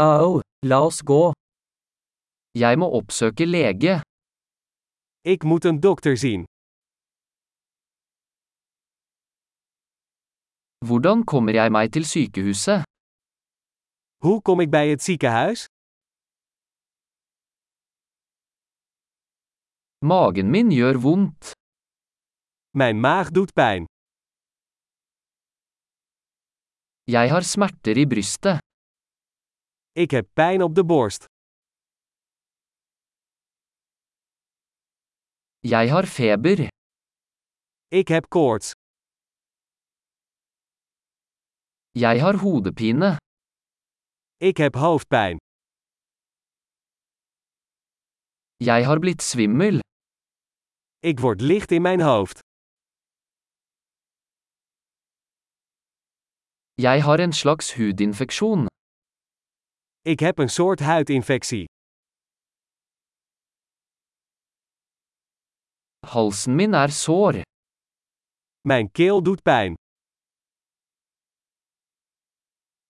Au, la oss gå. Jeg må oppsøke lege. Ik moet een dokter zien. Hvordan kommer jeg meg til sykehuset? Hoe kom ik bij het ziekenhuis? Magen min gjør vondt. Mijn maag doet pijn. Jeg har smerter i brystet. Ik heb pijn op de borst. Jeg har feber. Ik heb koorts. Jeg har hodepine. Ik heb hoofdpijn. Jeg har blitt svimmel. Ik word licht in mijn hoofd. Jeg har en slags hudinfeksjon. Ik heb een soort huidinfectie. Halsen min er sår. Mijn keel doet pijn.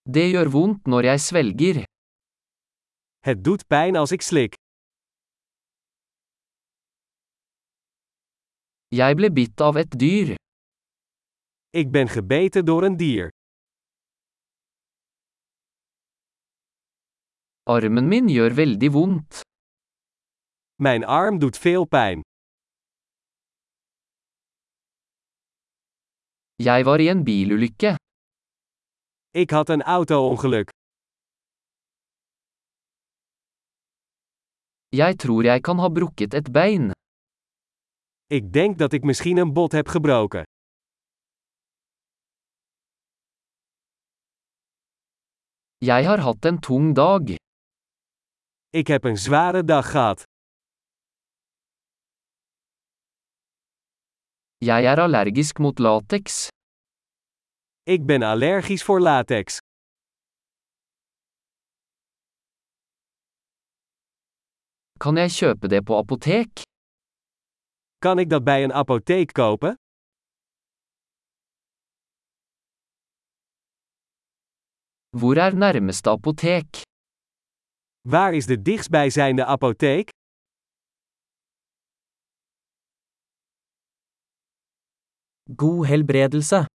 Det gjør vondt når jeg svelger. Het doet pijn als ik slik. Jeg ble bitt av et dyr. Ik ben gebeten door een dier. Armen min gjør veldig vondt. Mijn arm doet veel pijn. Jeg var i en bilulykke. Ik had een auto-ongeluk. Jeg tror jeg kan ha brukket et bein. Ik denk dat ik misschien een bot heb gebroken. Jeg har hatt en tung dag. Ik heb een zware dag gehad. Jeg er allergisk mot lateks. Ik ben allergisch voor latex. Kan jeg kjøpe det på apotek? Kan ik dat bij een apotheek kopen? Hvor er nærmeste apotek? Waar is de dichtstbijzijnde apotheek? God helbredelse.